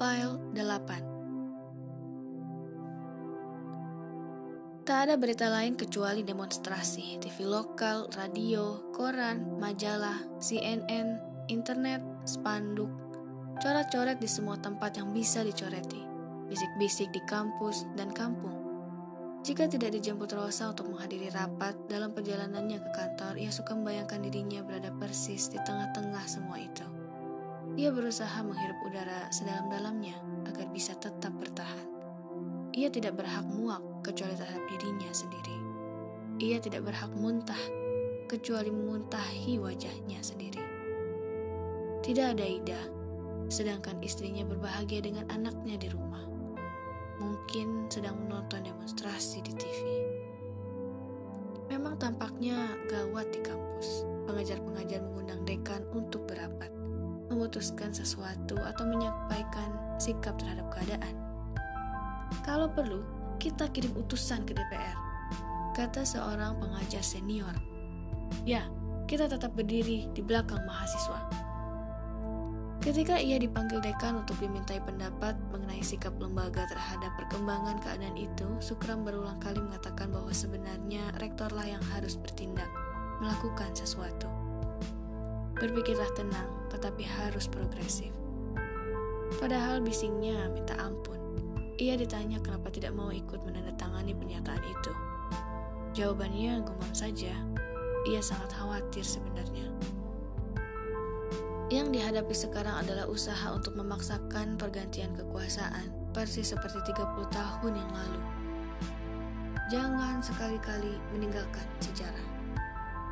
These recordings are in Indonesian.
File 8 Tak ada berita lain kecuali demonstrasi, TV lokal, radio, koran, majalah, CNN, internet, spanduk, coret-coret di semua tempat yang bisa dicoreti, bisik-bisik di kampus dan kampung. Jika tidak dijemput Rosa untuk menghadiri rapat dalam perjalanannya ke kantor, ia suka membayangkan dirinya berada persis di tengah-tengah semua itu. Ia berusaha menghirup udara sedalam-dalamnya agar bisa tetap bertahan. Ia tidak berhak muak kecuali terhadap dirinya sendiri. Ia tidak berhak muntah kecuali memuntahi wajahnya sendiri. Tidak ada Ida, sedangkan istrinya berbahagia dengan anaknya di rumah. Mungkin sedang menonton demonstrasi di TV. Memang tampaknya gawat di kampus. Pengajar-pengajar mengundang dekan untuk berapat memutuskan sesuatu atau menyampaikan sikap terhadap keadaan. Kalau perlu, kita kirim utusan ke DPR, kata seorang pengajar senior. Ya, kita tetap berdiri di belakang mahasiswa. Ketika ia dipanggil dekan untuk dimintai pendapat mengenai sikap lembaga terhadap perkembangan keadaan itu, Sukram berulang kali mengatakan bahwa sebenarnya rektorlah yang harus bertindak, melakukan sesuatu. Berpikirlah tenang, tetapi harus progresif. Padahal bisingnya minta ampun. Ia ditanya kenapa tidak mau ikut menandatangani pernyataan itu. Jawabannya gumam saja. Ia sangat khawatir sebenarnya. Yang dihadapi sekarang adalah usaha untuk memaksakan pergantian kekuasaan, persis seperti 30 tahun yang lalu. Jangan sekali-kali meninggalkan sejarah.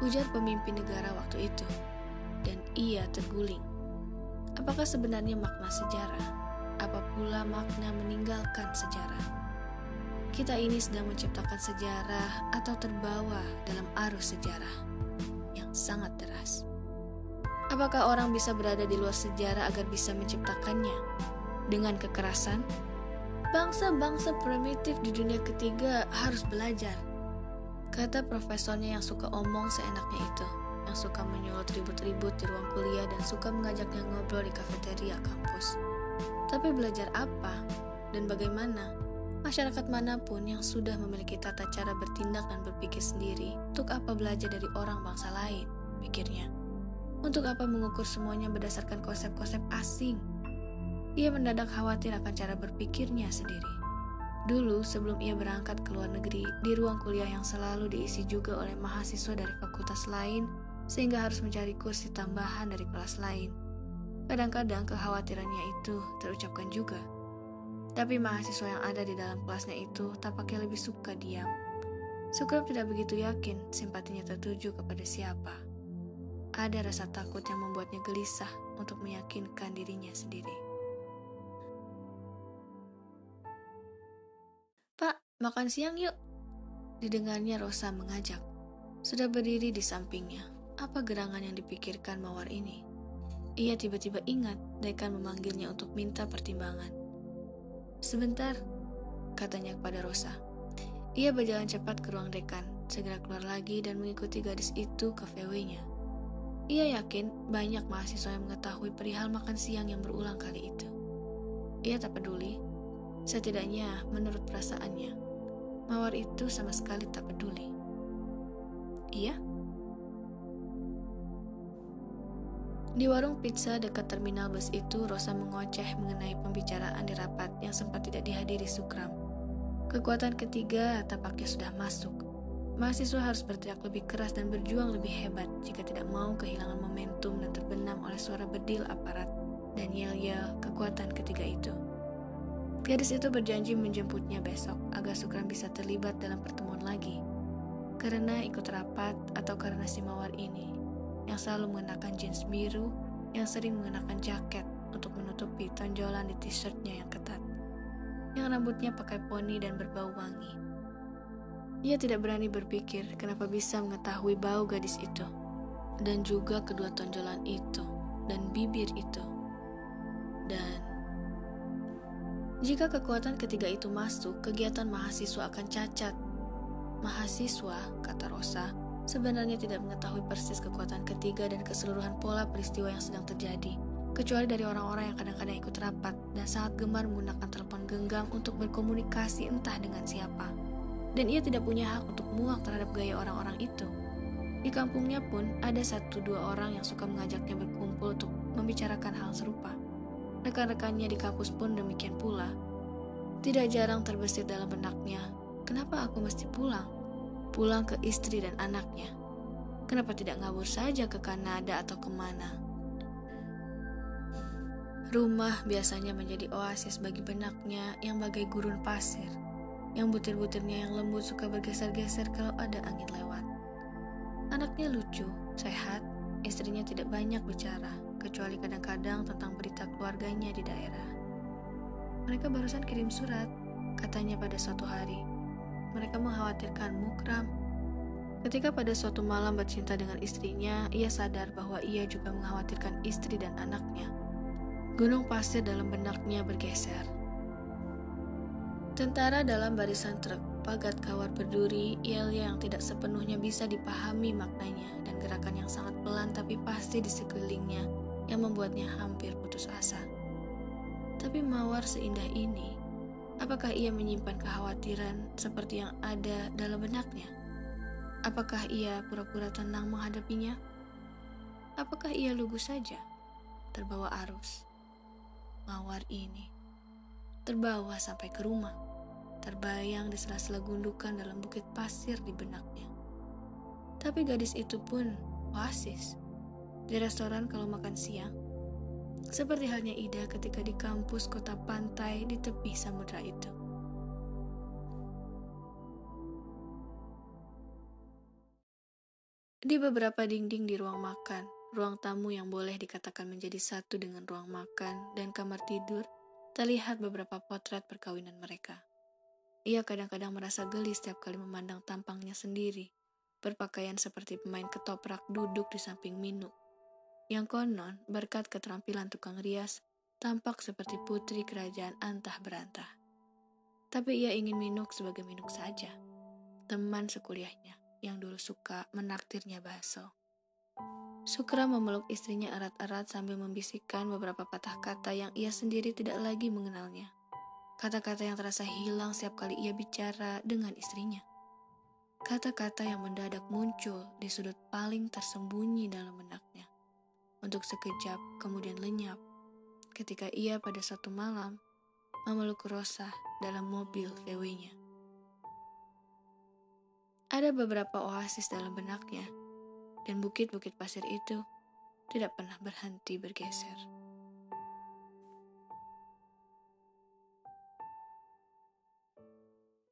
Ujar pemimpin negara waktu itu dan ia terguling. Apakah sebenarnya makna sejarah? Apa pula makna meninggalkan sejarah? Kita ini sedang menciptakan sejarah atau terbawa dalam arus sejarah yang sangat deras. Apakah orang bisa berada di luar sejarah agar bisa menciptakannya? Dengan kekerasan, bangsa-bangsa primitif di dunia ketiga harus belajar. Kata profesornya yang suka omong seenaknya itu yang suka menyulut ribut-ribut di ruang kuliah dan suka mengajaknya ngobrol di kafeteria kampus. Tapi belajar apa dan bagaimana? Masyarakat mana pun yang sudah memiliki tata cara bertindak dan berpikir sendiri, untuk apa belajar dari orang bangsa lain? Pikirnya. Untuk apa mengukur semuanya berdasarkan konsep-konsep asing? Ia mendadak khawatir akan cara berpikirnya sendiri. Dulu, sebelum ia berangkat ke luar negeri, di ruang kuliah yang selalu diisi juga oleh mahasiswa dari fakultas lain, sehingga harus mencari kursi tambahan dari kelas lain. Kadang-kadang kekhawatirannya itu terucapkan juga. Tapi mahasiswa yang ada di dalam kelasnya itu tampaknya lebih suka diam. Sukram tidak begitu yakin simpatinya tertuju kepada siapa. Ada rasa takut yang membuatnya gelisah untuk meyakinkan dirinya sendiri. Pak, makan siang yuk. Didengarnya Rosa mengajak. Sudah berdiri di sampingnya. Apa gerangan yang dipikirkan Mawar ini? Ia tiba-tiba ingat Dekan memanggilnya untuk minta pertimbangan. Sebentar, katanya kepada Rosa. Ia berjalan cepat ke ruang dekan, segera keluar lagi dan mengikuti gadis itu ke VW-nya. Ia yakin banyak mahasiswa yang mengetahui perihal makan siang yang berulang kali itu. Ia tak peduli, setidaknya menurut perasaannya, Mawar itu sama sekali tak peduli. Iya? Di warung pizza dekat terminal bus itu, Rosa mengoceh mengenai pembicaraan di rapat yang sempat tidak dihadiri Sukram. Kekuatan ketiga tampaknya sudah masuk. Mahasiswa harus berteriak lebih keras dan berjuang lebih hebat jika tidak mau kehilangan momentum dan terbenam oleh suara bedil aparat dan yel-yel kekuatan ketiga itu. Gadis itu berjanji menjemputnya besok agar Sukram bisa terlibat dalam pertemuan lagi. Karena ikut rapat atau karena si mawar ini, yang selalu mengenakan jeans biru, yang sering mengenakan jaket untuk menutupi tonjolan di t-shirtnya yang ketat, yang rambutnya pakai poni dan berbau wangi. Ia tidak berani berpikir kenapa bisa mengetahui bau gadis itu, dan juga kedua tonjolan itu, dan bibir itu. Dan jika kekuatan ketiga itu masuk, kegiatan mahasiswa akan cacat. Mahasiswa, kata Rosa, sebenarnya tidak mengetahui persis kekuatan ketiga dan keseluruhan pola peristiwa yang sedang terjadi, kecuali dari orang-orang yang kadang-kadang ikut rapat dan sangat gemar menggunakan telepon genggam untuk berkomunikasi entah dengan siapa. Dan ia tidak punya hak untuk muak terhadap gaya orang-orang itu. Di kampungnya pun ada satu dua orang yang suka mengajaknya berkumpul untuk membicarakan hal serupa. Rekan-rekannya di kampus pun demikian pula. Tidak jarang terbesit dalam benaknya, kenapa aku mesti pulang? Pulang ke istri dan anaknya. Kenapa tidak ngabur saja ke Kanada atau ke mana? Rumah biasanya menjadi oasis bagi benaknya yang bagai gurun pasir, yang butir-butirnya yang lembut suka bergeser-geser kalau ada angin lewat. Anaknya lucu, sehat, istrinya tidak banyak bicara, kecuali kadang-kadang tentang berita keluarganya di daerah. Mereka barusan kirim surat, katanya pada suatu hari. Mereka mengkhawatirkan Mukram. Ketika pada suatu malam bercinta dengan istrinya, ia sadar bahwa ia juga mengkhawatirkan istri dan anaknya. Gunung pasir dalam benaknya bergeser. Tentara dalam barisan truk, pagat kawat berduri, yel yang tidak sepenuhnya bisa dipahami maknanya, dan gerakan yang sangat pelan tapi pasti di sekelilingnya yang membuatnya hampir putus asa. Tapi mawar seindah ini, apakah ia menyimpan kekhawatiran seperti yang ada dalam benaknya? Apakah ia pura-pura tenang menghadapinya? Apakah ia lugu saja, terbawa arus? mawar ini. Terbawa sampai ke rumah, terbayang di sela-sela gundukan dalam bukit pasir di benaknya. Tapi gadis itu pun oasis di restoran kalau makan siang. Seperti halnya Ida ketika di kampus kota pantai di tepi samudra itu. Di beberapa dinding di ruang makan, Ruang tamu yang boleh dikatakan menjadi satu dengan ruang makan dan kamar tidur, terlihat beberapa potret perkawinan mereka. Ia kadang-kadang merasa geli setiap kali memandang tampangnya sendiri, berpakaian seperti pemain ketoprak duduk di samping Minuk. Yang konon, berkat keterampilan tukang rias, tampak seperti putri kerajaan antah berantah. Tapi ia ingin Minuk sebagai Minuk saja, teman sekuliahnya yang dulu suka menaktirnya bakso. Sukra memeluk istrinya erat-erat sambil membisikkan beberapa patah kata yang ia sendiri tidak lagi mengenalnya. Kata-kata yang terasa hilang setiap kali ia bicara dengan istrinya. Kata-kata yang mendadak muncul di sudut paling tersembunyi dalam benaknya. Untuk sekejap kemudian lenyap ketika ia pada suatu malam memeluk Rosa dalam mobil VW-nya. Ada beberapa oasis dalam benaknya dan bukit-bukit pasir itu tidak pernah berhenti bergeser.